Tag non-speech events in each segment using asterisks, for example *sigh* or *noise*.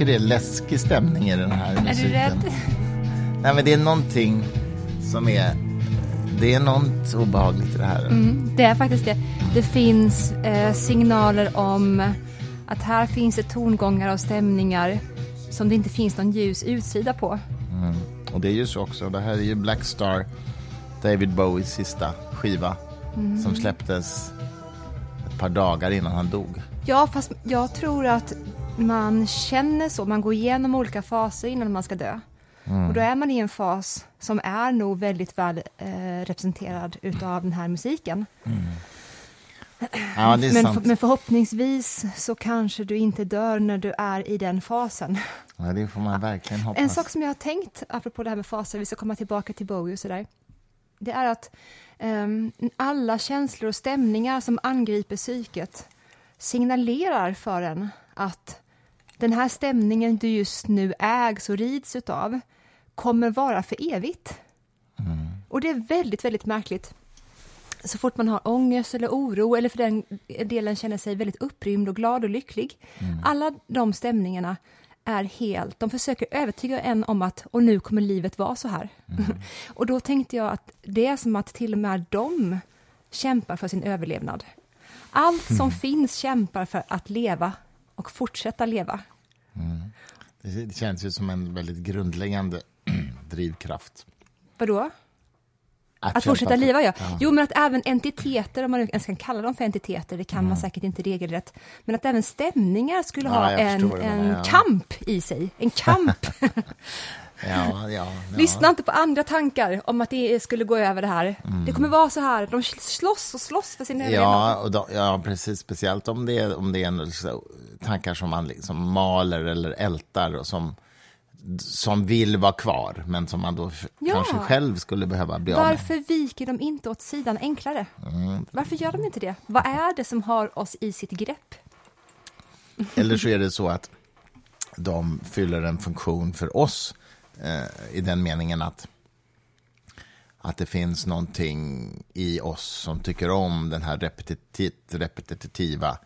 Tycker det är läskig stämning i den här musiken. Är du rädd? Nej, men det är någonting som är... Det är något obehagligt i det här. Mm, det är faktiskt det. Det finns eh, signaler om att här finns det tongångar och stämningar som det inte finns någon ljus utsida på. Mm. Och det är ju så också. Det här är ju Black Star, David Bowies sista skiva Mm. som släpptes ett par dagar innan han dog. Ja, fast jag tror att man känner så. Man går igenom olika faser innan man ska dö. Mm. Och då är man i en fas som är nog väldigt väl eh, representerad utav den här musiken. Ja, det är Men, sant. men förhoppningsvis så kanske du inte dör när du är i den fasen. Ja, det får man verkligen hoppas. En sak som jag har tänkt, apropå det här med faser, vi ska komma tillbaka till Bowie och sådär. Det är att ehm, alla känslor och stämningar som angriper psyket signalerar för en att den här stämningen du just nu ägs och rids utav kommer vara för evigt. Och det är väldigt, väldigt märkligt. Så fort man har ångest eller oro eller för den delen känner sig väldigt upprymd och glad och lycklig. Alla de stämningarna är helt, de försöker övertyga en om att och nu kommer livet vara så här. *laughs* och då tänkte jag att det är som att till och med de kämpar för sin överlevnad. Allt som finns kämpar för att leva och fortsätta leva. Det det känns ju som en väldigt grundläggande *clears throat* drivkraft. Vadå? Att kämpa fortsätta för- leva, ja. Jo, men att även entiteter, om man ens kan kalla dem för entiteter, det kan man säkert inte regelrätt, men att även stämningar skulle Mm. Ja, ha en, en ja. kamp i sig. En kamp. *laughs* *laughs* Ja, ja, ja. Lyssna inte på andra tankar om att det skulle gå över det här. Det kommer vara så här, de slåss och slåss för sin överlevnad. Ja, och då, ja, precis. Speciellt om det är, om det är en, så, tankar som man liksom maler eller ältar och som, som vill vara kvar, men som man då Ja. kanske själv skulle behöva bli av med. Varför viker de inte åt sidan enklare? Mm. Varför gör de inte det? Vad är det som har oss i sitt grepp? Eller så är det så att de fyller en funktion för oss eh, i den meningen att, att det finns någonting i oss som tycker om den här repetit, repetitiva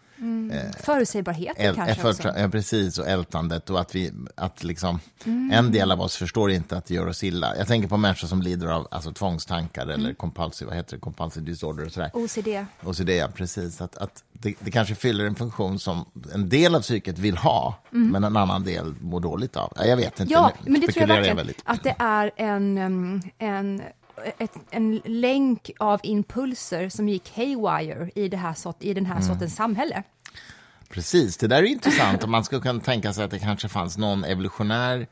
Förutsägbarheten äl, kanske för, också. ja, precis, och ältandet och att vi, att liksom, Mm. en del av oss förstår inte att det gör oss illa. Jag tänker på människor som lider av alltså, tvångstankar Mm. eller compulsive, vad heter det, compulsive disorder och sådär. OCD. Det, ja, precis. Att, att det, det kanske fyller en funktion som en del av psyket vill ha, men en annan del mår dåligt av. Ja, Jag vet inte, Mm. Ja, men det tror jag verkligen. väldigt. Att det är en, um, en, ett, en länk av impulser som gick haywire i, det här sort, i den här Mm. sortens samhälle. Precis, det där är intressant. Om man skulle kunna tänka sig att det kanske fanns någon evolutionär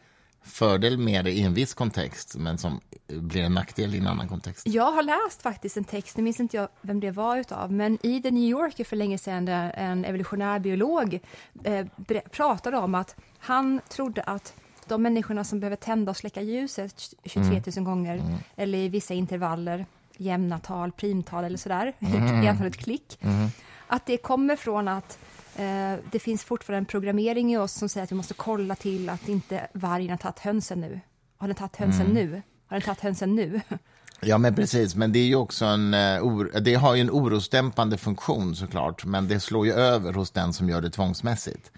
fördel med det i en viss kontext, men som blir en nackdel i en annan kontext. Jag har läst faktiskt en text, nu minns inte jag vem det var utav, men i The New Yorker för länge sedan, där en evolutionär biolog eh, pratade om att han trodde att de människorna som behöver tända och släcka ljuset 23 000 gånger, eller i vissa intervaller, jämna tal, primtal eller sådär, *laughs* i antalet klick, att det kommer från att eh, det finns fortfarande en programmering i oss som säger att vi måste kolla till att inte vargen har tagit hönsen nu. Har den tagit hönsen nu? Har den tagit hönsen nu? *laughs* Ja, men precis. Men det är ju också en, eh, det har ju en orosdämpande funktion såklart, men det slår ju över hos den som gör det tvångsmässigt.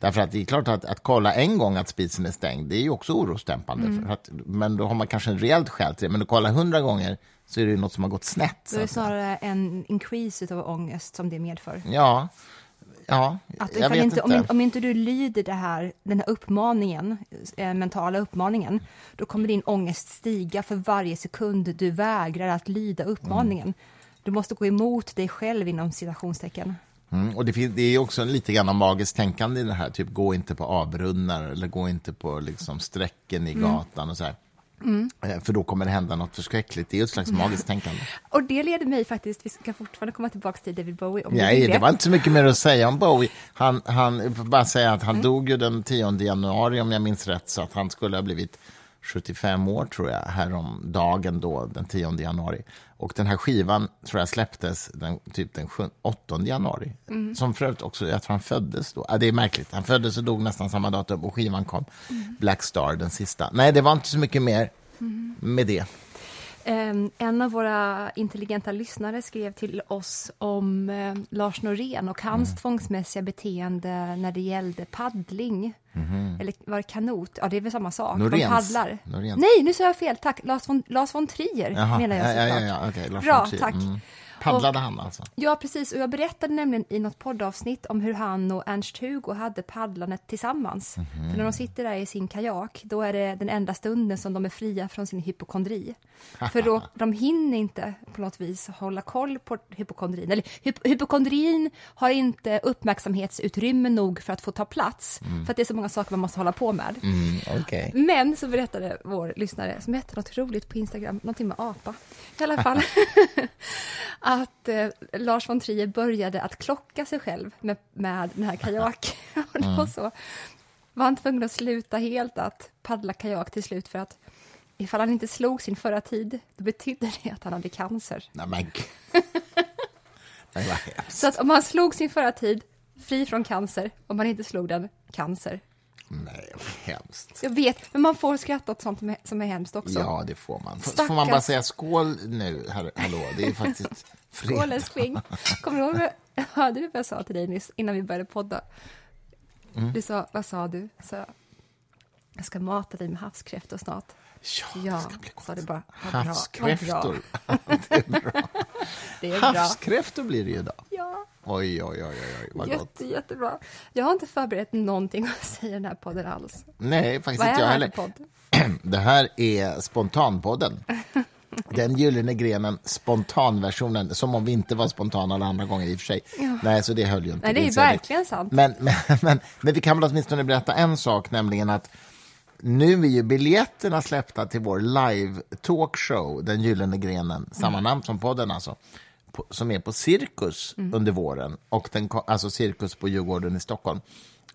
Därför att det är klart att, att kolla en gång att spisen är stängd, det är ju också orosdämpande. För att, men då har man kanske en rejält skäl till det. Men att kolla hundra gånger så är det ju något som har gått snett. Då Så är det att, snarare en increase av ångest som det medför. ja, ja Att jag vet inte, inte. Om, inte- om inte du lyder det här, den här uppmaningen, eh, mentala uppmaningen, då kommer din ångest stiga för varje sekund du vägrar att lyda uppmaningen. Du måste gå emot dig själv inom citationstecken. Mm, och det, finns, det är också lite grann magiskt tänkande i det här. Typ, gå inte på avbrunnar eller gå inte på liksom, strecken i gatan och så här. Eh, För då kommer det hända något förskräckligt. Det är ett slags magiskt tänkande. Och det leder mig faktiskt, vi ska fortfarande komma tillbaka till David Bowie om Nej, det var inte så mycket mer att säga om Bowie. Han, han, bara säga att han Mm. dog ju den 10 januari om jag minns rätt, så att han skulle ha blivit 75 år tror jag, härom dagen då, den 10 januari. Och den här skivan tror jag släpptes den, typ den 7, 8 januari. Mm. Som för övrigt också, jag tror han föddes då. Ja, det är märkligt, han föddes och dog nästan samma datum och skivan kom. Mm. Black Star, den sista. Nej, det var inte så mycket mer Mm. med det. Ehm, en av våra intelligenta lyssnare skrev till oss om eh, Lars Norén och hans Mm. tvångsmässiga beteende när det gällde paddling. Eller var det kanot? Ja, det är väl samma sak. De. Noréns. paddlar. Noréns. Nej, nu sa jag fel. Tack. Lars von, Lars von Trier Jaha, menar jag ja, ja, såklart. ja, ja, okej, Lars Bra, von Trier. Paddlade han alltså? Ja, precis. Och jag berättade nämligen i något poddavsnitt om hur han och Ernst-Hugo hade paddlandet tillsammans. Mhm. För när de sitter där i sin kajak, då är det den enda stunden som de är fria från sin hypokondri. *laughs* För då, de hinner inte på något vis hålla koll på hypokondrin. Eller hyp hypokondrin har inte uppmärksamhetsutrymme nog för att få ta plats. För att det är så många saker man måste hålla på med. Mm, okej. Men så berättade vår lyssnare, som hette något roligt på Instagram, någonting med apa, i alla fall, *laughs* *laughs* att eh, Lars von Trier började att klocka sig själv med, med den här kajaken. *laughs* Och då så var han tvungen att sluta helt att paddla kajak till slut för att ifall han inte slog sin förra tid, då betydde det att han hade cancer. Nej, men. *laughs* Nej. Så att om han slog sin förra tid, fri från cancer, om han inte slog den, cancer. Nej, vad hemskt. Jag vet, men man får skratta åt sånt som är, som är hemskt också. Ja, det får man. Stackars- Får man bara säga skål nu? Hallå, det är faktiskt Skål älskling. Kommer du ihåg *laughs* hörde du vad jag sa till dig nyss innan vi började podda? Mm. Du sa, vad sa du? Så, jag, ska mata dig med havskräftor snart. Ja, Ja, det ska bli sa gott. du bara. Havskräftor. vad bra. *laughs* Det är bra. *laughs* Havskräftor blir det ju idag. Ja, Oj, oj, oj, oj, vad gott. jätte, jättebra. Jag har inte förberett någonting att säga i den här podden alls. Nej, faktiskt Vad är inte det jag heller. podd? *clears throat* Det här är Spontanpodden. Den gyllene grenen, spontanversionen, som om vi inte var spontana alla andra gånger i och för sig. Nej, så det höll ju inte. Nej, det är verkligen sant. Men, *laughs* men, men, men vi kan väl åtminstone berätta en sak, nämligen att nu är ju biljetterna släppta till vår live talkshow, Den gyllene grenen, samma Mm. namn som podden alltså, på, som är på Cirkus Mm. under våren, och den, alltså Cirkus på Djurgården i Stockholm.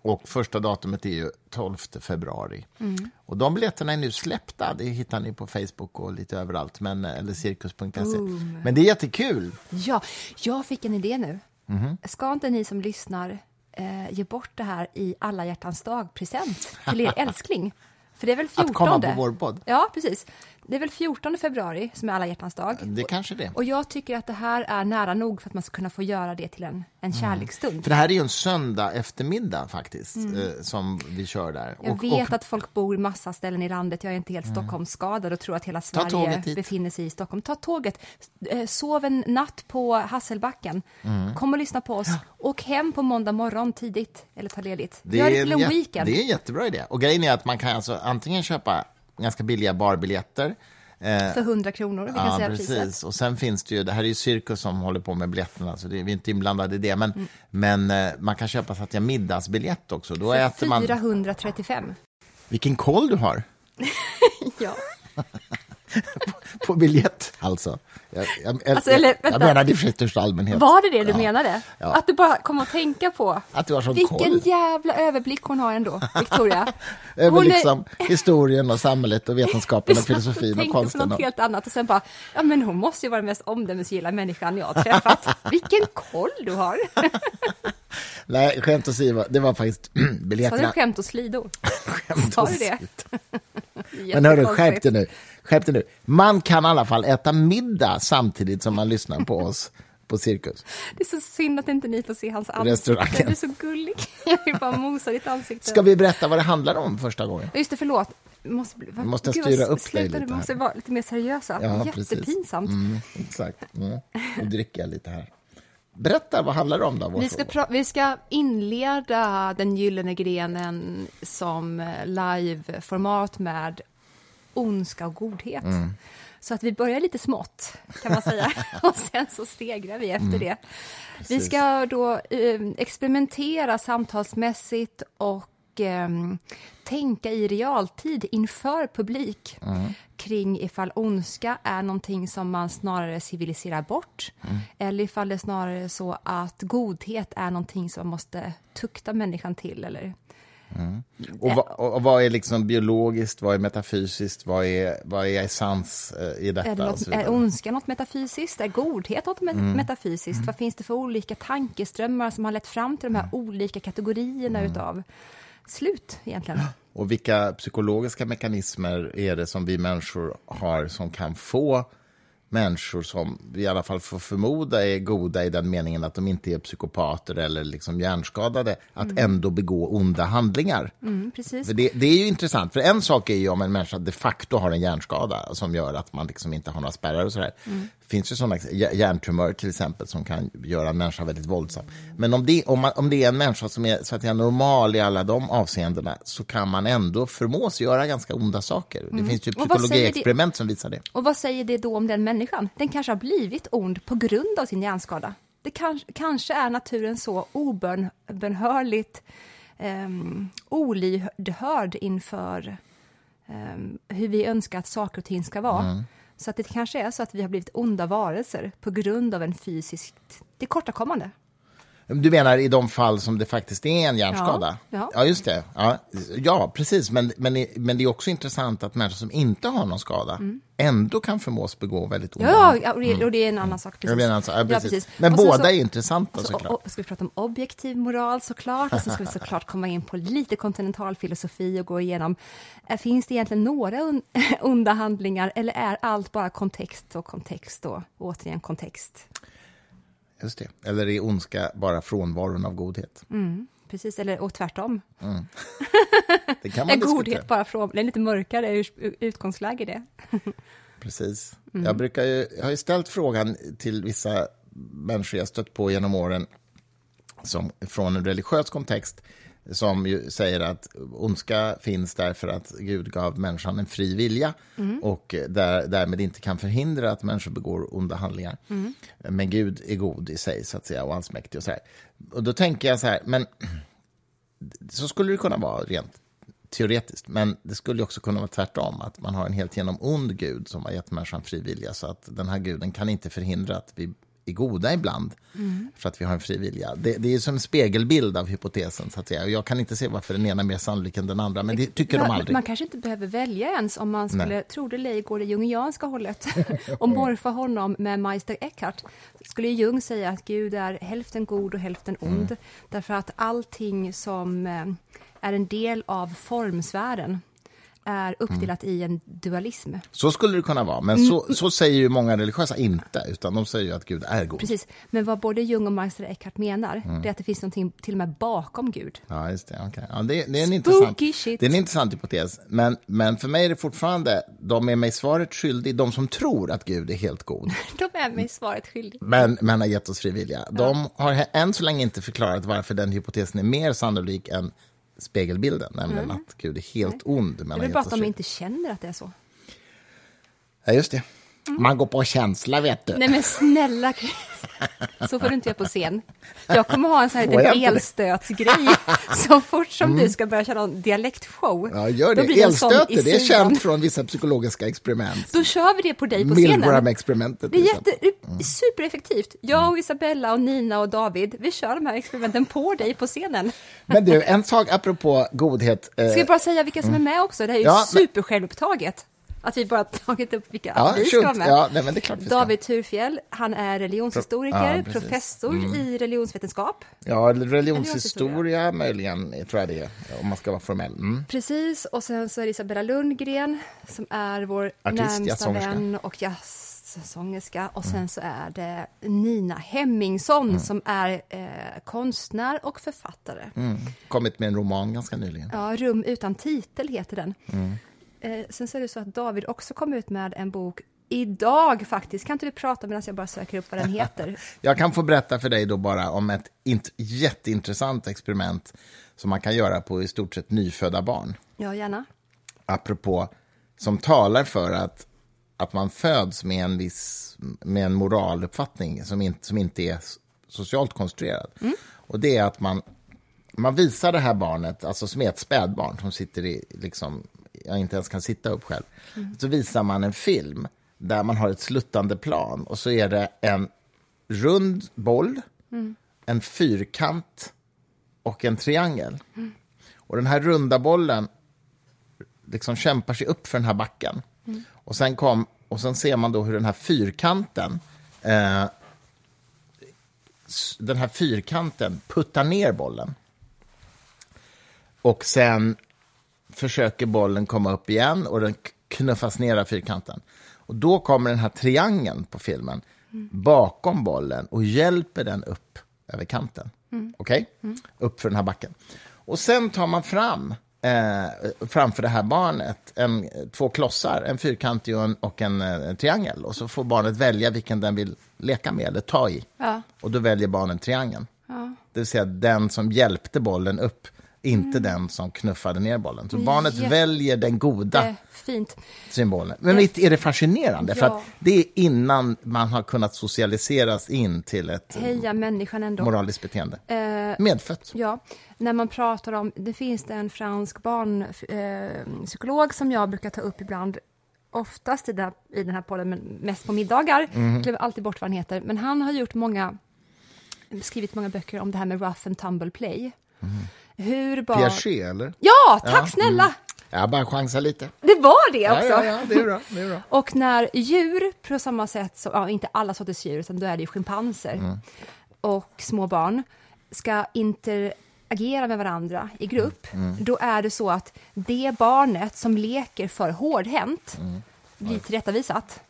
Och första datumet är ju 12 februari. Mm. Och de biljetterna är nu släppta, det hittar ni på Facebook och lite överallt, men, eller cirkus.se. Men det är jättekul. Ja, jag fick en idé nu. Mhm. Ska inte ni som lyssnar eh, ge bort det här i alla hjärtans dag-present till er *laughs* älskling? För det är väl 14? Att komma på vår podd. Ja, precis. Det är väl 14 februari som är alla hjärtans dag. Det kanske det. Och jag tycker att det här är nära nog för att man ska kunna få göra det till en, en kärleksstund. För det här är ju en söndag eftermiddag faktiskt, eh, som vi kör där. Mm. Jag Och- vet och, Mm. att folk bor i massa ställen i landet. Jag är inte helt Stockholmsskadad och tror att hela Sverige befinner sig i Stockholm. Ta tåget. Eh, Sov en natt på Hasselbacken. Mm. Kom och lyssna på oss. Åk hem på måndag morgon tidigt eller ta ledigt. det, Gör det till en weekend. det är en jättebra idé. Och grejen är att man kan alltså antingen köpa ganska billiga barbiljetter eh, För 100 kronor. Vi kan Ja, säga precis. priset. Och sen finns det ju, det här är ju Cirkus som håller på med biljetterna, så det, vi är inte inblandade i det. Men, Mm. men eh, man kan köpa så att jag middagsbiljett också. Då äter man... 435. Vilken koll du har *laughs* Ja. *laughs* *laughs* på biljett, alltså. Jag, jag, Alltså, eller, jag, jag menar det i största allmänhet. Var det det du Ja. menade? Ja. Att du bara kom att tänka på Att du har sån vilken koll. jävla överblick hon har ändå, Victoria. *laughs* Över Hon är- liksom historien och samhället och vetenskapen och *laughs* filosofin och tänkte på konsten. något Och, helt annat och sen bara, ja men hon måste ju vara den mest omdömesgilla människan jag har träffat. Vilken koll du har! nej, skämt åsido, det var faktiskt *clears throat* Sa du biljetterna. skämt och slidor? Skämt Sa du det? Men hörru, skärp dig nu. Skärp dig nu. Man kan i alla fall äta middag samtidigt som man lyssnar på oss på Cirkus. Det är så synd att inte ni får se hans ansikte. Du är så gullig. Jag vill bara mosa ditt ansikte. Ska vi berätta vad det handlar om första gången? Just det, förlåt. Måste, bli- vad- måste Gud, styra vad- upp dig sluta, lite Du måste här. vara lite mer seriösa. Ja, precis. Jättepinsamt. Mm, exakt. Mm. Nu dricker jag lite här. Berätta, vad handlar det om då? Vi ska, pra- vi ska inleda den gyllene grenen som eh, live-format med ondska och godhet. Mm. Så att vi börjar lite smått, kan man säga, *laughs* och sen så stegrar vi efter det. Vi Precis. ska då eh, experimentera samtalsmässigt och eh, tänka i realtid inför publik kring ifall ondska är någonting som man snarare civiliserar bort eller ifall det är snarare så att godhet är någonting som man måste tukta människan till. Eller... Och, vad, och vad är liksom biologiskt, vad är metafysiskt, vad är, vad är essens eh, i detta? Är, det något, är ondska något metafysiskt? Är godhet något me- metafysiskt? Vad finns det för olika tankströmmar som har lett fram till de här olika kategorierna utav slut egentligen. Och vilka psykologiska mekanismer är det som vi människor har som kan få människor som vi i alla fall får förmoda är goda i den meningen att de inte är psykopater eller liksom hjärnskadade, att ändå begå onda handlingar. Mm, precis. Det, det är ju intressant, för en sak är ju om en människa de facto har en hjärnskada som gör att man liksom inte har några spärrar och sådär. Det finns ju sådana hjärntumörer till exempel som kan göra en människa väldigt våldsam. Men om det, om, man, om det är en människa som är så att säga, normal i alla de avseendena så kan man ändå förmås göra ganska onda saker. Det finns ju psykologiexperiment som visar det. Och vad säger det då om den människan? Den kanske har blivit ond på grund av sin hjärnskada. Det kanske, kanske är naturen så obönhörligt um, olyhörd inför um, hur vi önskar att saker och ting ska vara. Så att det kanske är så att vi har blivit onda varelser på grund av en fysiskt tillkortakommande. Du menar i de fall som det faktiskt är en hjärnskada? Ja, ja. just det. Ja, ja precis. Men, men, men det är också intressant att människor som inte har någon skada ändå kan förmås begå väldigt onda Ja, ja och, det, och det är en annan sak. Precis. menar alltså, ja, precis. precis. Men Och båda så- är intressanta så, såklart. och, och ska vi prata om objektiv moral såklart, och så ska vi såklart komma in på lite kontinentalfilosofi och gå igenom, eh, finns det egentligen några un, *laughs* onda handlingar eller är allt bara kontext och kontext och återigen kontext? Just det. Eller är ondska bara frånvaron av godhet? Mm, precis, eller och tvärtom. *laughs* Det kan man diskutera. godhet bara från, det är lite mörkare utgångsläge det. *laughs* Precis. Mm. Jag, brukar ju, jag har ju ställt frågan till vissa människor jag stött på genom åren som, från en religiös kontext som ju säger att ondska finns därför att Gud gav människan en fri vilja och där, därmed inte kan förhindra att människor begår onda handlingar. Men Gud är god i sig, så att säga, och allsmäktig. Och, så här. och då tänker jag så här, men så skulle det kunna vara rent teoretiskt, men det skulle också kunna vara tvärtom, att man har en helt genom ond gud som har gett människan fri vilja, så att den här guden kan inte förhindra att vi är goda ibland, för att vi har en fri vilja. Det, det är som en spegelbild av hypotesen, så att säga. Och jag kan inte se varför den ena är mer sannolik än den andra, men det tycker de Ja, aldrig. Man kanske inte behöver välja ens om man skulle, Nej. tro det eller gå det jungianska hållet *laughs* *laughs* och morfa honom med Meister Eckhart. Skulle Jung säga att Gud är hälften god och hälften ond, Mm. därför att allting som eh, är en del av formsfären är uppdelat Mm. i en dualism. Så skulle det kunna vara, men Mm. så, så säger ju många religiösa inte, utan de säger ju att Gud är god. Precis, men vad både Jung och Meister Eckhart menar, Mm. det är att det finns någonting till och med bakom Gud. Ja, just det. Okay. Ja, det, det, är en intressant, shit. det är en intressant hypotes. Men, men för mig är det fortfarande, de är mig svaret skyldiga, de som tror att Gud är helt god, *laughs* De är mig svaret skyldig. men, men har gett oss fri vilja. De har än så länge inte förklarat varför den hypotesen är mer sannolik än spegelbilden, nämligen att Gud är helt ond. Men Det är bara att de inte känner att det är så. Ja, just det. Man går på känsla, vet du. Nej men snälla. Så får du inte göra på scen. Jag kommer ha en sån här liten elstötsgrej. *laughs* Så fort som du ska börja köra en dialektshow. Ja, gör det. Elstöter, det är känt från vissa psykologiska experiment. Då kör vi det på dig på scenen. Milgram-experimentet. Det är exempel. jätte, supereffektivt. Jag och Isabella och Nina och David, vi kör de här experimenten på dig på scenen. Men du, en sak apropå godhet. eh, Ska jag bara säga vilka som är med också? Det här är ju Ja, supersjälvupptaget. Att vi bara *laughs* tagit upp vilka Ja, vi ska vara med. Ja, nej, men det är klart. David Turfjell, han är religionshistoriker, Ja, precis. Mm. professor i religionsvetenskap. Ja, religionshistoria möjligen, tror jag det är, om man ska vara formell. Mm. Precis, och sen så är det Isabella Lundgren som är vår Artist, närmsta vän och jazzsångerska. Och sen så är det Nina Hemmingsson som är eh, konstnär och författare. Mm. Kommit med en roman ganska nyligen. Ja, Rum utan titel heter den. Mm. Eh, sen så är det så att David också kom ut med en bok idag faktiskt. Kan inte du prata medan jag bara söker upp vad den heter? *laughs* Jag kan få berätta för dig då bara om ett int- jätteintressant experiment som man kan göra på i stort sett nyfödda barn. ja, gärna. apropå, som talar för att, att man föds med en viss med en moraluppfattning som inte, som inte är socialt konstruerad. Och det är att man, man visar det här barnet, alltså som är ett spädbarn som sitter i, liksom, jag inte ens kan sitta upp själv, så visar man en film där man har ett sluttande plan och så är det en rund boll, en fyrkant och en triangel. Och den här runda bollen liksom kämpar sig upp för den här backen. Och, sen kom, och sen ser man då hur den här fyrkanten eh, den här fyrkanten puttar ner bollen. Och sen försöker bollen komma upp igen och den knuffas ner av fyrkanten. Och då kommer den här triangeln på filmen bakom bollen och hjälper den upp över kanten. Okej? Okay? Upp för den här backen. Och sen tar man fram eh, framför det här barnet en, två klossar, en fyrkantig och en, och en, en, eh, triangel. Och så får barnet välja vilken den vill leka med eller ta i. Ja. Och då väljer barnet triangeln. Ja. Det vill säga den som hjälpte bollen upp inte mm. den som knuffade ner bollen. Så barnet ja. väljer den goda fint. symbolen. Men visst är det fascinerande? Ja. För att det är innan man har kunnat socialiseras in till ett Heja människan ändå. moraliskt beteende. Eh, Medfött. Ja, när man pratar om, det finns det en fransk barnpsykolog eh, som jag brukar ta upp ibland oftast i den, här, i den här podden, men mest på middagar. Mm. Glömmer alltid bort vad han heter. Men han har gjort många, skrivit många böcker om det här med rough and tumble play. Mm. Hur barn... Piaget, eller? Ja, tack ja, snälla! Mm. Jag bara chansa lite. Det var det också! Ja, ja, ja det, är bra, det är bra. Och när djur, på samma sätt som, ja, inte alla sorters djur, utan då är det ju schimpanser mm. och små barn, ska interagera med varandra i grupp, mm. mm. då är det så att det barnet som leker för hårdhänt mm. blir tillrättavisat.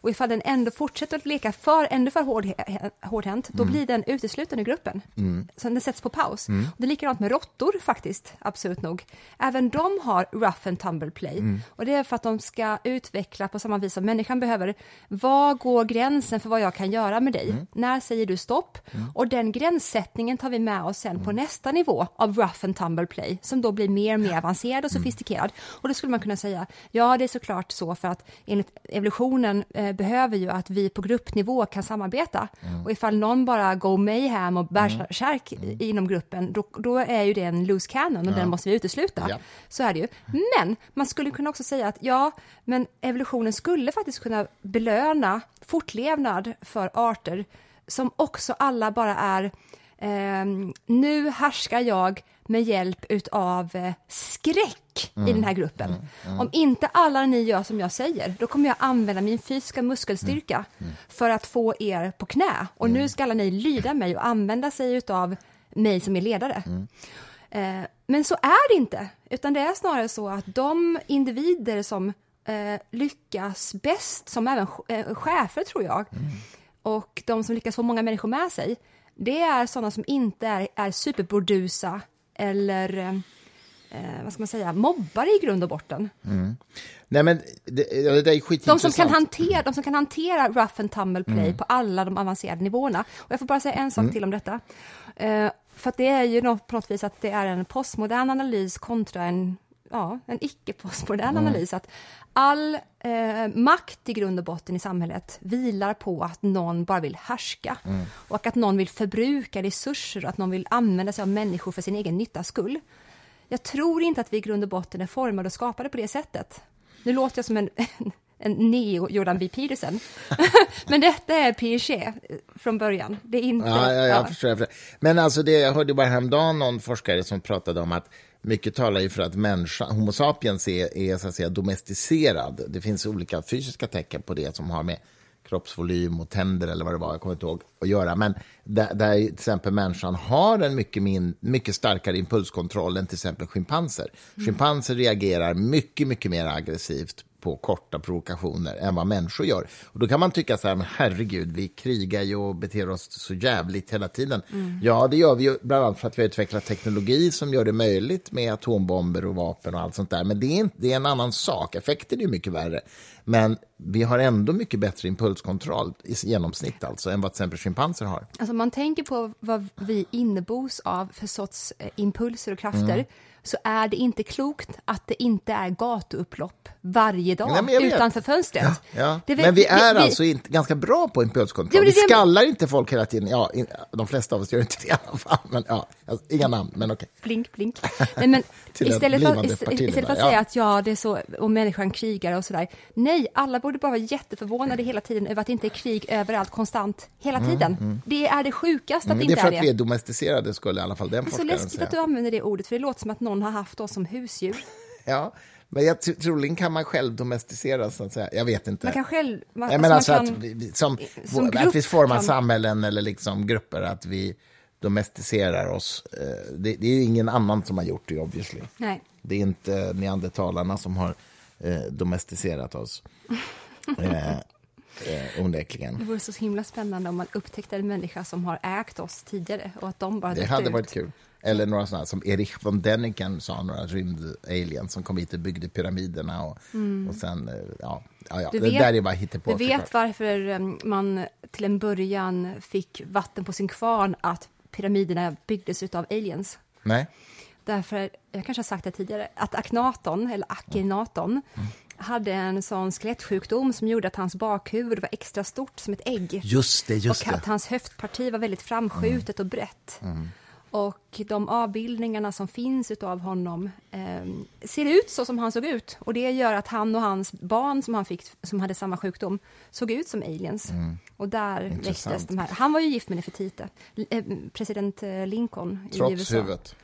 Och ifall den ändå fortsätter att leka för, ändå för hård, hårdhänt, då mm. blir den utesluten ur gruppen. Mm. Så den sätts på paus. Mm. Och det är likadant med råttor faktiskt, absolut nog. Även de har rough and tumble play. Mm. Och det är för att de ska utveckla på samma vis som människan behöver. Var går gränsen för vad jag kan göra med dig? Mm. När säger du stopp? Mm. Och den gränssättningen tar vi med oss sen på nästa nivå av rough and tumble play, som då blir mer och mer avancerad och sofistikerad. Och då skulle man kunna säga, ja det är såklart så för att enligt evolutionen eh, behöver ju att vi på gruppnivå kan samarbeta. Mm. Och ifall någon bara går mayhem och bärsärk mm. mm. inom gruppen, då, då, är ju det en loose cannon och ja. den måste vi utesluta. Ja. Så är det ju. Men man skulle kunna också säga att ja, men evolutionen skulle faktiskt kunna belöna fortlevnad för arter som också alla bara är nu härskar jag med hjälp utav eh, skräck mm. i den här gruppen. Mm. Mm. Om inte alla ni gör som jag säger, då kommer jag använda min fysiska muskelstyrka mm. Mm. för att få er på knä. Och nu mm. ska alla ni lyda mig och använda sig utav mig som är ledare. Eh, men så är det inte, utan det är snarare så att de individer som eh, lyckas bäst, som även eh, chefer tror jag, och de som lyckas få många människor med sig, det är sådana som inte är, är superburdusa eller eh, vad ska man säga, mobbare i grund och botten. Mm. Nej, men det, det är de som, kan hantera, de som kan hantera rough and tumble play mm. på alla de avancerade nivåerna. Och jag får bara säga en sak mm. till om detta. Eh, för det är ju något, på något vis att det är en postmodern analys kontra en, ja, en icke-postmodern mm. analys. Att all eh, makt i grund och botten i samhället vilar på att någon bara vill härska mm. och att någon vill förbruka resurser och att någon vill använda sig av människor för sin egen nyttas skull. Jag tror inte att vi i grund och botten är formade och skapade på det sättet. Nu låter jag som en, *laughs* en neo-Jordan B. Peterson. *laughs* Men detta är Piaget från början. Det är inte... Ja, ja, jag, Förstår, jag förstår. Men alltså det, jag hörde bara häromdagen någon forskare som pratade om att mycket talar ju för att människa, Homo sapiens är, är så att säga, domesticerad. Det finns olika fysiska tecken på det som har med kroppsvolym och tänder eller vad det var, jag kommer inte ihåg, att göra. Men där, där till exempel människan har en mycket, min, mycket starkare impulskontroll än till exempel schimpanser. Mm. Schimpanser reagerar mycket, mycket mer aggressivt på korta provokationer än vad människor gör. Och då kan man tycka så här, men herregud, vi krigar ju och beter oss så jävligt hela tiden. Mm. Ja, det gör vi ju bland annat för att vi har utvecklat teknologi som gör det möjligt med atombomber och vapen och allt sånt där. Men det är, inte, det är en annan sak. Effekten är mycket värre. Men vi har ändå mycket bättre impulskontroll i genomsnitt alltså, än vad till exempel schimpanser har. Alltså man tänker på vad vi innebos av för sorts eh, impulser och krafter. Mm så är det inte klokt att det inte är gatuupplopp varje dag Nej, utanför fönstret. Ja, ja. men vi är vi, alltså vi, inte ganska bra på impulskontroll. vi skallar inte folk hela tiden. Ja, in, de flesta av oss gör inte det i alla fall. Men, ja, alltså, inga namn, men okej. Okay. Blink, blink. *laughs* Nej, men istället, för, istället för att säga att ja, det är så, och människan krigar och sådär. Nej, alla borde bara vara jätteförvånade hela tiden över att det inte är krig överallt, konstant, hela mm, tiden. Mm, mm. Det är det sjukaste att det inte är det. Det är för att vi är domesticerade, skulle i alla fall den forskaren säga. Så läskigt att du använder det ordet, för det låter som att någon har haft oss som husdjur. *laughs* Ja, men jag troligen kan man själv domesticera, så att säga. Jag vet inte. Man kan själv... Man, jag menar alltså, alltså att, vi, som, som att vi formar kan... samhällen eller liksom grupper, att vi domesticerar oss. Eh, det, det är ingen annan som har gjort det, obviously. Nej. Det är inte neandertalarna som har eh, domesticerat oss. *laughs* eh, eh, onekligen. Det vore så himla spännande om man upptäckte en människa som har ägt oss tidigare och att de bara Det hade ut. varit kul. Eller några sådana som Erich von Däniken sa, några rymd-aliens som kom hit och byggde pyramiderna. Och, och sen, eh, ja, ja, ja. Du det vet- där är bara hittepå. Du vet såklart. varför em, man till en början fick vatten på sin kvarn att pyramiderna byggdes av aliens? Nej? Därför, jag kanske har sagt det tidigare, att Akhenaton, eller Akhenaton, hade en sån skelettsjukdom som gjorde att hans bakhuvud var extra stort som ett ägg. Just det, just och det. Mm. att hans höftparti var väldigt framskjutet och brett. Och de avbildningarna som finns av honom eh, ser ut så som han såg ut. Och det gör att han och hans barn som han fick, som hade samma sjukdom, såg ut som aliens. Och där Mm. Intressant. väcktes de här. Han var ju gift med Nefertiti, eh, president eh, Lincoln i Trots USA. huvudet.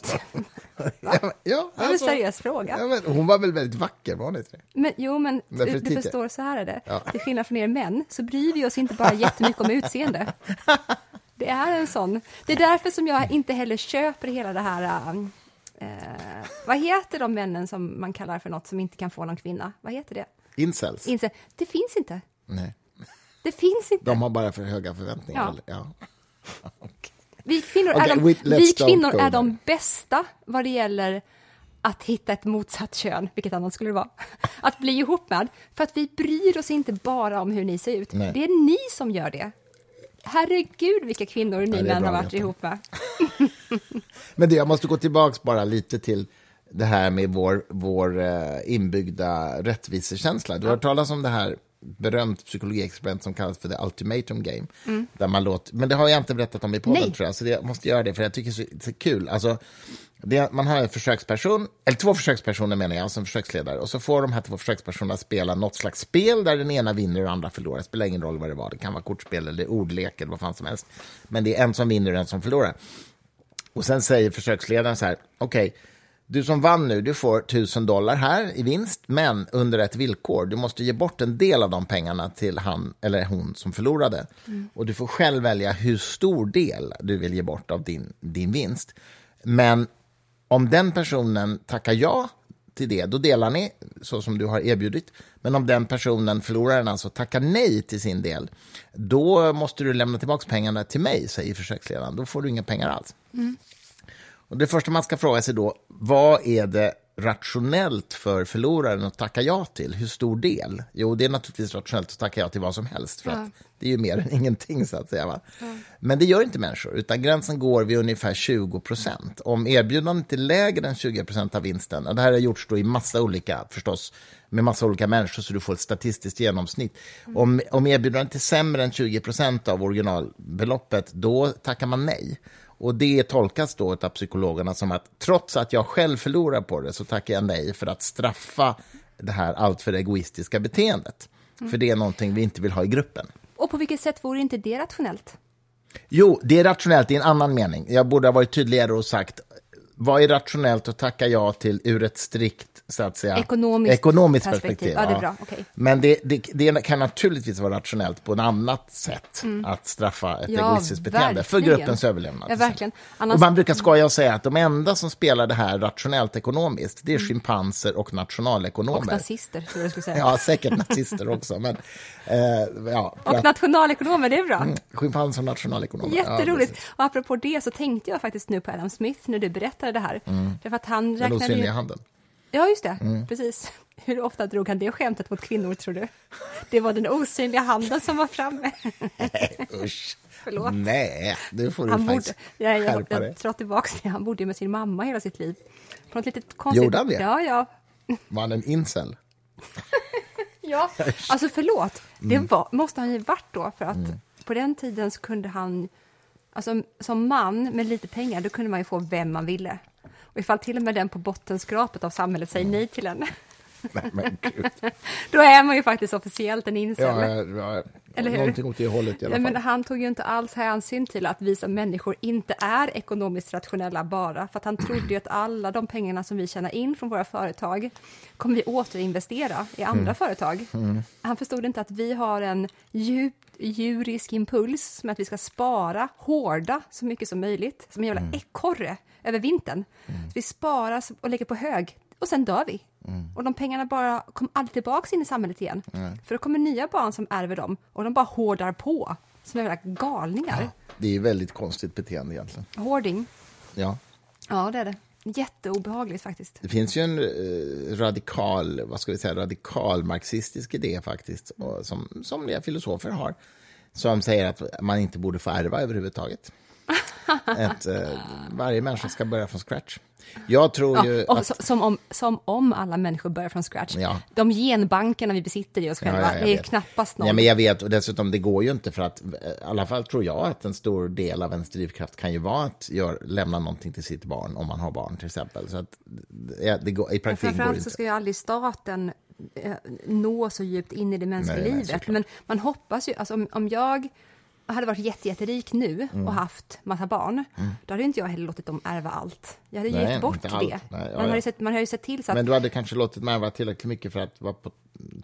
*laughs* ja, ja, Det var en alltså, seriös fråga. ja, men hon var väl väldigt vacker, var hon inte det? Men, jo, men du, du förstår, så här är det. Ja. Till skillnad från er män så bryr vi oss inte bara jättemycket om utseende. *laughs* Det är en sån. Det är därför som jag inte heller köper hela det här... eh, vad heter de männen som man kallar för något som inte kan få någon kvinna? Vad heter det? Incels? Inse, det finns inte. Nej. Det finns inte. De har bara för höga förväntningar? Ja. ja. *laughs* Okej. Vi kvinnor, Okej, är, de, vi kvinnor är de bästa vad det gäller att hitta ett motsatt kön, vilket annat skulle det vara, *laughs* att bli ihop med, för att vi bryr oss inte bara om hur ni ser ut. Nej. Det är ni som gör det. Herregud vilka kvinnor ni män har varit ihop med. *laughs* Men det, jag måste gå tillbaka bara lite till det här med vår, vår eh, inbyggda rättvisekänsla. Du har hört talas om det här berömt psykologiexperiment som kallas för the ultimatum game. Där man låter, men det har jag inte berättat om i podden, Nej. tror jag, så jag måste göra det, för jag tycker det är så, kul. Alltså, det, man har en försöksperson, eller två försökspersoner menar jag, som försöksledare, och så får de här två försökspersonerna spela något slags spel där den ena vinner och den andra förlorar. Det spelar ingen roll vad det var, det kan vara kortspel eller ordlek eller vad fan som helst. Men det är en som vinner och en som förlorar. Och sen säger försöksledaren så här, okej, du som vann nu, du får 1000 dollar här i vinst, men under ett villkor. Du måste ge bort en del av de pengarna till han eller hon som förlorade. Och du får själv välja hur stor del du vill ge bort av din, din vinst. Men om den personen tackar ja till det, då delar ni så som du har erbjudit. Men om den personen, förloraren alltså, tackar nej till sin del, då måste du lämna tillbaka pengarna till mig, säger försöksledaren. Då får du inga pengar alls. Och det första man ska fråga sig då, vad är det rationellt för förloraren att tacka ja till? Hur stor del? Jo, det är naturligtvis rationellt att tacka ja till vad som helst, för Ja. att det är ju mer än *laughs* ingenting, så att säga. Va? Men det gör inte människor, utan gränsen går vid ungefär 20 procent. Om erbjudandet är lägre än 20 procent av vinsten, och det här har gjorts då i massa olika, förstås, med massa olika människor, så du får ett statistiskt genomsnitt. Om, om erbjudandet är sämre än 20 procent av originalbeloppet, då tackar man nej. Och det tolkas då av psykologerna som att trots att jag själv förlorar på det så tackar jag nej för att straffa det här alltför egoistiska beteendet. För det är någonting vi inte vill ha i gruppen. Och på vilket sätt vore inte det rationellt? Jo, det är rationellt i en annan mening. Jag borde ha varit tydligare och sagt vad är rationellt att tacka ja till ur ett strikt så att säga, Ekonomiskt ekonomiskt perspektiv. perspektiv. Ja, det. Okej. Men det, det, det kan naturligtvis vara rationellt på ett annat sätt att straffa ett Mm. Ja, egoistiskt beteende för gruppens överlevnad. Ja, verkligen. Annars- Och man brukar skoja och säga att de enda som spelar det här rationellt ekonomiskt, det är schimpanser och nationalekonomer. Mm. Och nazister, tror jag skulle säga. *laughs* Ja, säkert nazister också. Men, eh, ja, Och att- nationalekonomer, det är bra. schimpanser och nationalekonomer. Ja, Jätteroligt. precis. och apropå det så tänkte jag faktiskt nu på Adam Smith när du berättade det här. Därför att han Den räknade ju... osynliga handen. Ja, just det. Mm. Precis. *laughs* Hur ofta drog han det skämtet mot kvinnor, tror du? Det var den osynliga handen som var framme. Usch. *laughs* Förlåt. Nej, nu får du Han faktiskt ja, jag, skärpa dig. jag tillbaka det. Han bodde med sin mamma hela sitt liv. På något litet konstigt... Gjorde han det? Ja, ja. Var han en incel? *laughs* Ja, alltså förlåt. Mm. Det var, måste han ju varit då, för att på den tiden så kunde han... Alltså som man med lite pengar, då kunde man ju få vem man ville. Och ifall till och med den på bottenskrapet av samhället säger nej till en, Nej, men gud. *laughs* då är man ju faktiskt officiellt en incel. Ja, ja, Eller hur? någonting åt det hållet i alla fall. men han tog ju inte alls hänsyn till att vi som människor inte är ekonomiskt rationella bara, för att han trodde ju att alla de pengarna som vi tjänar in från våra företag kommer vi återinvestera i andra Mm. företag. Han förstod inte att vi har en djup djurisk impuls som är att vi ska spara, hårda så mycket som möjligt, som en jävla Mm. ekorre över vintern. Så vi sparar och lägger på hög och sen dör vi. Mm. Och de pengarna bara kommer aldrig tillbaka in i samhället igen. För då kommer nya barn som ärver dem och de bara hårdar på som jävla galningar. Det är väldigt konstigt beteende egentligen. Hoarding. Ja. Ja, det är det. Jätteobehagligt faktiskt. Det finns ju en eh, radikal, vad ska vi säga, radikal marxistisk idé faktiskt, och som somliga filosofer har, som säger att man inte borde få ärva överhuvudtaget. *laughs* Att eh, varje människa ska börja från scratch. Jag tror ju Ja, och att... som, om, som om alla människor börjar från scratch. Ja. De genbankerna vi besitter i oss själva, Ja, ja, det är vet. knappast någon. Ja, men jag vet, och dessutom det går ju inte för att, eh, i alla fall tror jag att en stor del av ens drivkraft kan ju vara att gör, lämna någonting till sitt barn, om man har barn till exempel. Så att det, det går, i Men praktiken går det framförallt så inte. ska ju aldrig staten eh, nå så djupt in i det mänskliga Nej, nej, livet. såklart. Men man hoppas ju, alltså om, om jag hade varit jätte, jätterik nu Mm. och haft massa barn, då hade inte jag heller låtit dem ärva allt. Jag hade Nej, gett bort det. Nej, man, ja. Ju sett, man ju sett till så att, Men du hade kanske låtit mig vara tillräckligt mycket för att vara på,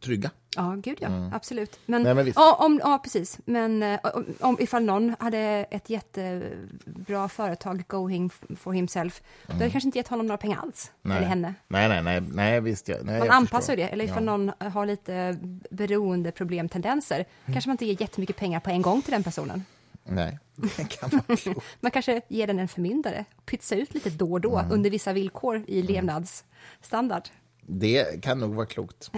trygga. ja gud ja, absolut. Men, Mm. Nej, men ja, om, ja, precis. Men eh, om, om, ifall någon hade ett jättebra företag going for himself, då hade jag kanske inte gett honom några pengar alls, eller henne. nej, nej, nej, nej visst. Jag, nej, Man jag anpassar ju det. Eller ifall Ja. någon har lite beroendeproblemtendenser, kanske man inte ger jättemycket pengar på en gång till den personen. Nej, det kan klokt. *laughs* Man kanske ger den en förmyndare, pytsa ut lite då och då under vissa villkor i levnadsstandard. Det kan nog vara klokt.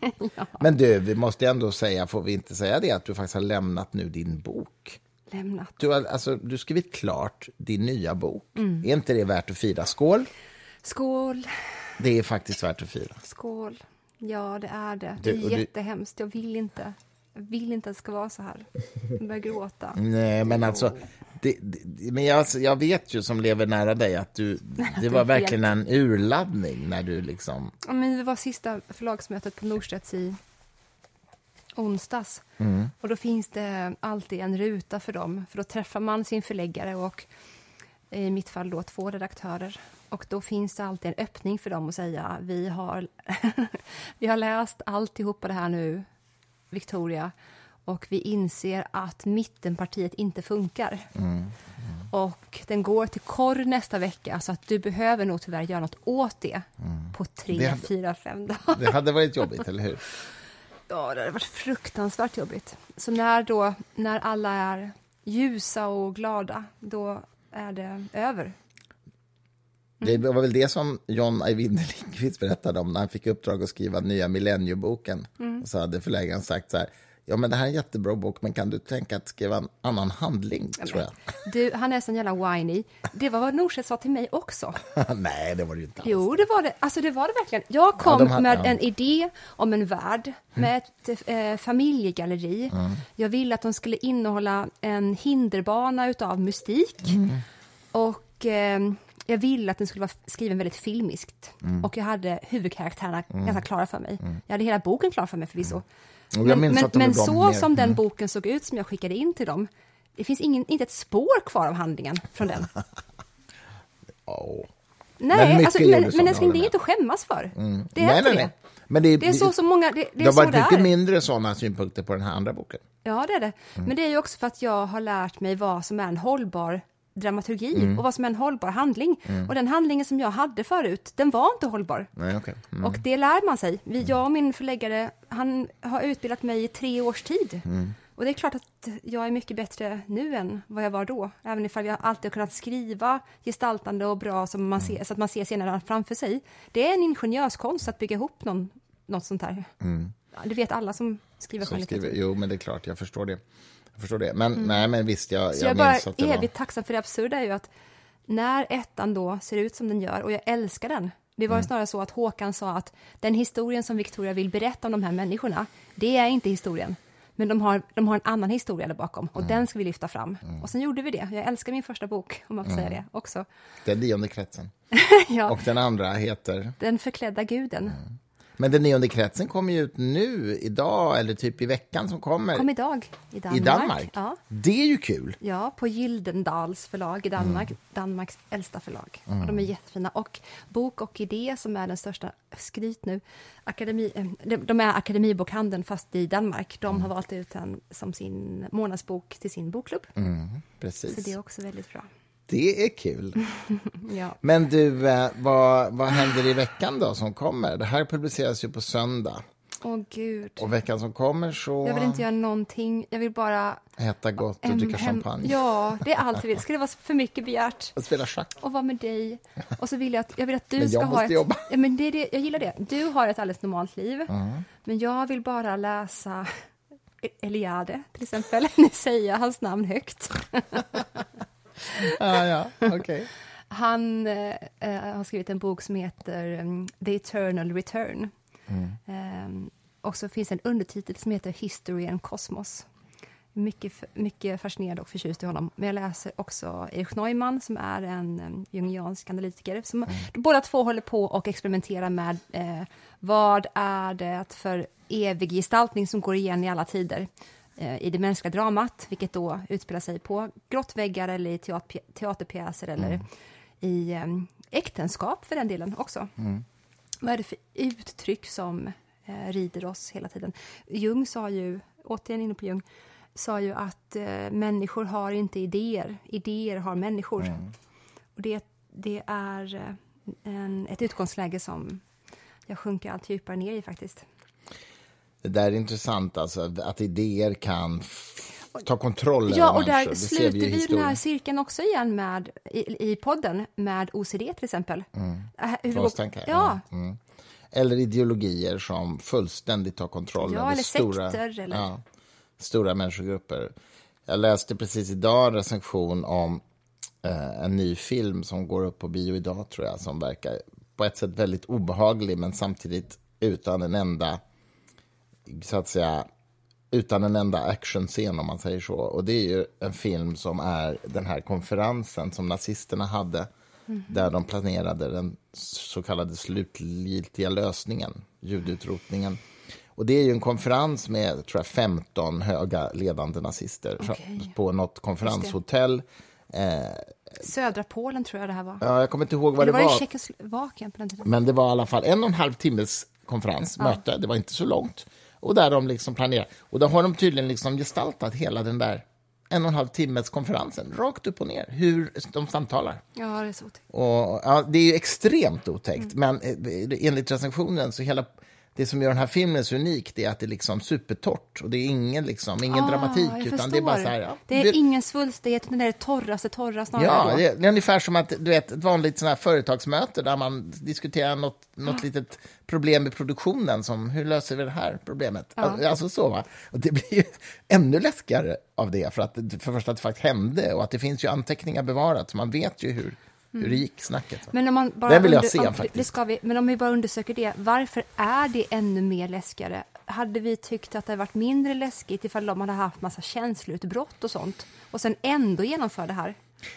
*laughs* Men du, vi måste ändå säga, får vi inte säga det, att du faktiskt har lämnat nu din bok? Lämnat. Du har alltså, du skrivit klart din nya bok. Mm. Är inte det värt att fira? Skål! Skål, Det är faktiskt värt att fira. skål. Ja, det är det. Du- Det är jättehemskt. Jag vill inte. Jag vill inte att det ska vara så här. Jag börjar gråta. Nej, men alltså, det, det, men jag, alltså, jag vet ju som lever nära dig att du, *laughs* det var verkligen en urladdning när du liksom... Ja, men det var sista förlagsmötet på Norstedts i onsdags. Och då finns det alltid en ruta för dem, för då träffar man sin förläggare och i mitt fall då två redaktörer. Och då finns det alltid en öppning för dem att säga vi har, *laughs* vi har läst alltihopa det här nu, Victoria, och vi inser att mittenpartiet inte funkar. Och den går till korr nästa vecka, så att du behöver nog tyvärr göra något åt det på tre, Det hade- fyra, fem dagar. Det hade varit jobbigt, eller hur? *laughs* Ja, det hade varit fruktansvärt jobbigt. Så när, då, när alla är ljusa och glada, då är det över. Det var väl det som John Ajvinde Lindqvist berättade om när han fick uppdrag att skriva nya Millennieboken. Och så hade förläggaren sagt så här, ja men det här är en jättebra bok, men kan du tänka att skriva en annan handling, tror jag. Du, han är sån jävla whiny. Det var vad Norstedt sa till mig också. *laughs* Nej, det var det inte alls. Jo, det var det. Alltså, det var det verkligen. Jag kom de hade- med ja. en idé om en värld med ett eh, familjegalleri. Jag ville att de skulle innehålla en hinderbana utav mystik. Och eh, jag ville att den skulle vara skriven väldigt filmiskt. Och jag hade huvudkaraktärerna ganska klara för mig. Jag hade hela boken klar för mig förvisso. Jag Men, men, men så mer. som den Mm. boken såg ut som jag skickade in till dem, det finns ingen, inte ett spår kvar av handlingen från den. *laughs* Åh. Nej, mycket alltså, men, men älskling, det är inte att skämmas för. Det är nej, nej, nej. Men det, Det är så så många, det, det det har varit mycket mindre sådana synpunkter på den här andra boken. Ja, det är det. Mm. Men det är ju också för att jag har lärt mig vad som är en hållbar dramaturgi Mm. och vad som är en hållbar handling. Och den handlingen som jag hade förut, den var inte hållbar. Nej, okej. Mm. Och det lär man sig. Vi, jag och min förläggare, han har utbildat mig i tre års tid. Mm. Och det är klart att jag är mycket bättre nu än vad jag var då. Även ifall jag alltid har kunnat skriva gestaltande och bra som man ser, så att man ser scenerna framför sig. Det är en ingenjörskonst att bygga ihop någon, något sånt här. Det vet alla som skriver Som skönlitteratur. skriver, jo, men det är klart, jag förstår det. Jag förstår det. Men nej, men visst, jag, Mm. Så jag, jag, är bara minns att det var... evigt tacksam för det absurda är ju att när ettan då ser ut som den gör, och jag älskar den. Det Mm. var ju snarare så att Håkan sa att den historien som Victoria vill berätta om de här människorna, det är inte historien. Men de har, de har en annan historia där bakom och Mm. den ska vi lyfta fram. Och sen gjorde vi det. Jag älskar min första bok, om man får säga Mm. det också. Den nionde kretsen. *laughs* ja, Och den andra heter... Den förklädda guden. Men den nionde kretsen kommer ju ut nu, idag eller typ i veckan som kommer. Kom idag i Danmark. I Danmark? Ja. Det är ju kul. Ja, på Gyldendals förlag i Danmark, Mm. Danmarks äldsta förlag. Och de är jättefina. Och Bok och Idé, som är den största, skryt nu, akademi, eh, de, är Akademibokhandeln fast i Danmark. De Mm. har valt ut den som sin månadsbok till sin bokklubb. Mm, Så precis. det är också väldigt bra. Det är kul. *laughs* Ja. Men du, eh, vad, vad händer i veckan då som kommer? Det här publiceras ju på söndag. Åh gud. Och veckan som kommer så Jag vill inte göra någonting. Jag vill bara... äta gott och dricka champagne. Ja, det är allt jag vill. Ska det vara för mycket begärt? Och spela schack. och vara med dig. Och så vill jag att, jag vill att du Men jag ska ha ett... jobba. Ja, men det det, jag gillar det. Du har ett alldeles normalt liv. Mm. Men jag vill bara läsa Eliade, till exempel. *laughs* Jag hans namn högt. *laughs* *laughs* Ah, ja, okej. Han eh, eh, har skrivit en bok som heter um, The Eternal Return. Mm. Ehm, och så finns en undertitel som heter History and Cosmos. Mycket, mycket fascinerad och förtjust i honom. Men jag läser också Erich Neumann som är en um, jungiansk analytiker. Som Båda två håller på och experimenterar med eh, vad är det för evig gestaltning som går igen i alla tider i det mänskliga dramat, vilket då utspelar sig på grottväggar eller i teat- teaterpjäser eller i eh, äktenskap för den delen också. Vad är det för uttryck som eh, rider oss hela tiden? Jung sa ju, återigen inne på Jung, sa ju att eh, människor har inte idéer, idéer har människor. Och det, det är eh, en, ett utgångsläge som jag sjunker allt djupare ner i faktiskt. Det där är intressant, alltså, att idéer kan ta kontroll Ja, och människor. där sluter vi vi den här cirkeln också igen med, i, i podden med OCD till exempel. Äh, hur Tvångstankar, Ja, Mm. Eller ideologier som fullständigt tar kontroll Ja, över eller stora, sekter, eller- Ja, stora människogrupper. Jag läste precis idag en recension om eh, en ny film som går upp på bio idag, tror jag, som verkar på ett sätt väldigt obehaglig, men samtidigt utan en enda, så att säga, utan en enda actionscen om man säger så. Och det är ju en film som är den här konferensen som nazisterna hade där de planerade den så kallade slutgiltiga lösningen, judutrotningen. Och det är ju en konferens med, tror jag, 15 höga ledande nazister Okej. på något konferenshotell. södra Polen tror jag det här var. Ja, jag kommer inte ihåg vad Eller det var det var. Tjeckoslovakien på den tiden? Men det var i alla fall en och en halv timmes konferens, möte. Det var inte så långt. Och där de liksom planerar. Och då har de tydligen liksom gestaltat hela den där en och en halv timmes konferensen, rakt upp och ner, hur de samtalar. Ja, det är så otäckt. Och, ja, det är ju extremt otäckt, men eh, enligt recensionen så hela det som gör den här filmen så unik är att det är liksom supertorrt och det är ingen, liksom, ingen Ah, dramatik utan det är bara så här, ja, det är det- ingen svulstighet, utan det är det torraste torra snarare. Ja, det, det är ungefär som att, du vet, ett vanligt sån här företagsmöte där man diskuterar något, något litet problem i produktionen, som hur löser vi det här problemet? Ja. Alltså så, va? Och det blir ju *laughs* ännu läskigare av det, för att för det första att det faktiskt hände och att det finns ju anteckningar bevarat, så man vet ju hur, hur det gick, snacket. Men om man bara Den vill jag se, om- faktiskt. Det ska vi, men om vi bara undersöker det, varför är det ännu mer läskigare? Hade vi tyckt att det varit mindre läskigt ifall de hade haft massa känsloutbrott och sånt och sen ändå genomför det här?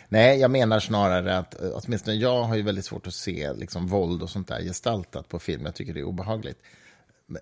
Nej, jag menar snarare att eh, åtminstone jag har ju väldigt svårt att se liksom, våld och sånt där gestaltat på film. Jag tycker det är obehagligt.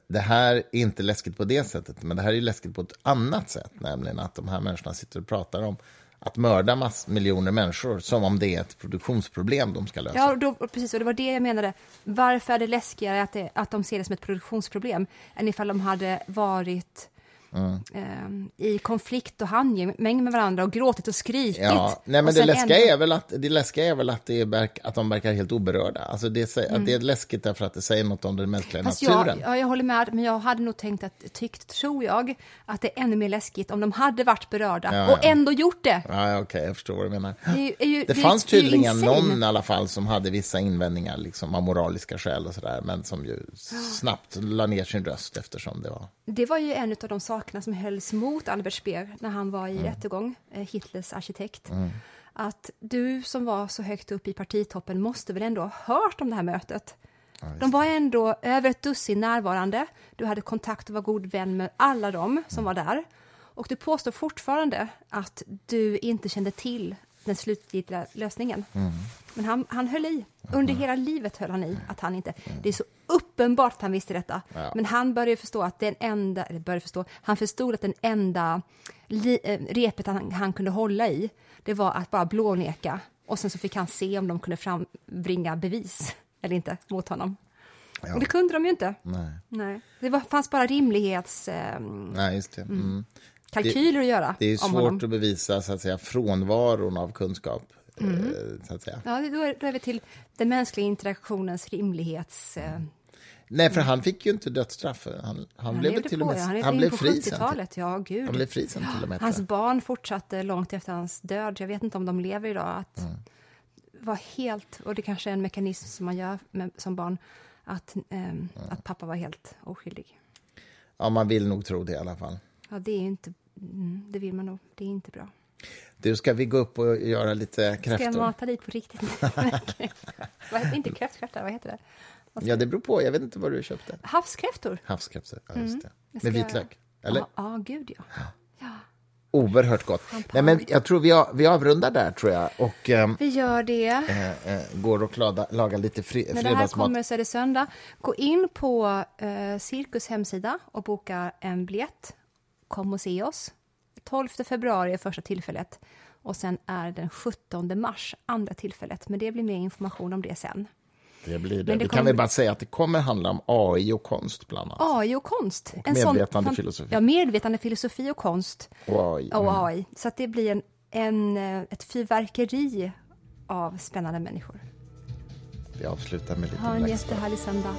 Det här är inte läskigt på det sättet, men det här är läskigt på ett annat sätt. Nämligen att de här människorna sitter och pratar om att mörda mass miljoner människor som om det är ett produktionsproblem de ska lösa. Ja, då, precis, och det var det jag menade. Varför är det läskigare att, det, att de ser det som ett produktionsproblem än ifall de hade varit Mm. ehm, i konflikt och handgemäng med varandra och gråtit och skrikit? Ja, nej, men och det läskiga, ändå- är väl att, det läskiga är väl att, det är, att de verkar helt oberörda. Alltså det, sä- att det är läskigt därför att det säger något om den mänskliga Mm. Fast naturen. jag, ja, jag håller med, men jag hade nog tänkt att, tyckt, tror jag, att det är ännu mer läskigt om de hade varit berörda Ja, och ja. ändå gjort det. Ja, okej, jag förstår vad du menar. Det, är ju- Det fanns tydligen någon i alla fall som hade vissa invändningar liksom, av moraliska skäl och sådär, men som ju snabbt la ner sin röst eftersom det var... Det var ju en av de sakerna som hölls mot Albert Speer när han var i Mm. rättegång, eh, Hitlers arkitekt. Att du som var så högt upp i partitoppen måste väl ändå ha hört om det här mötet? De var ändå över ett dussin närvarande. Du hade kontakt och var god vän med alla dem som var där. Och du påstår fortfarande att du inte kände till den slutgiltiga lösningen. Men han, han höll i. Under hela livet höll han i att han inte... Det är så uppenbart att han visste detta. Ja. Men han började förstå att den enda, eller började förstå, han förstod att den enda li, eh, repet han, han kunde hålla i, det var att bara blåneka. Och sen så fick han se om de kunde frambringa bevis eller inte mot honom. Och det kunde de ju inte. Nej, Nej. Det var, fanns bara rimlighetskalkyler eh, Nej just det. Mm. kalkyler att göra Det är svårt honom. att bevisa så att säga, frånvaron av kunskap. Mm. eh, Så att säga. Ja, då är, då är vi till den mänskliga interaktionens rimlighets... Eh, Nej, för han fick ju inte dödsstraff. Han, han, blev väl levde till och med. Han, han blev fri sen. 70-talet, ja gud. Han blev fri sen till och med. Hans barn fortsatte långt efter hans död. Jag vet inte om de lever idag. Att Mm. var helt, och det kanske är en mekanism som man gör med, som barn, att, ehm, Mm. att pappa var helt oskyldig. Ja, man vill nog tro det i alla fall. Ja, det är inte, mm, det vill man nog, det är inte bra. Du, ska vi gå upp och göra lite Ska jag kräftor? mata dit på riktigt? inte kräftkräftor, *laughs* vad heter det? Ja, det beror på. Jag vet inte vad du köpte. Havskräftor? Havskräftor, ja, just det. Med ska- vitlök, eller? Ja, ja, gud ja. Oerhört gott. Nej, men jag tror vi, har, vi avrundar där, tror jag. Och ehm, Vi gör det. eh, eh, går och laga, laga lite fri, När det här fredagsmat. kommer så är det söndag. Gå in på eh, Cirkus hemsida och boka en biljett. Kom och se oss. 12 februari är första tillfället och sen är den 17 mars andra tillfället. Men det blir mer information om det sen. Det blir det. Men det vi kan kommer- väl bara säga att det kommer handla om AI och konst, bland annat. AI och konst. Och medvetande fan- filosofi. Ja, medvetande filosofi och konst Och AI. och AI. Så att det blir en, en, eh, ett fyrverkeri av spännande människor. Vi avslutar med lite Ha en jättehärlig söndag.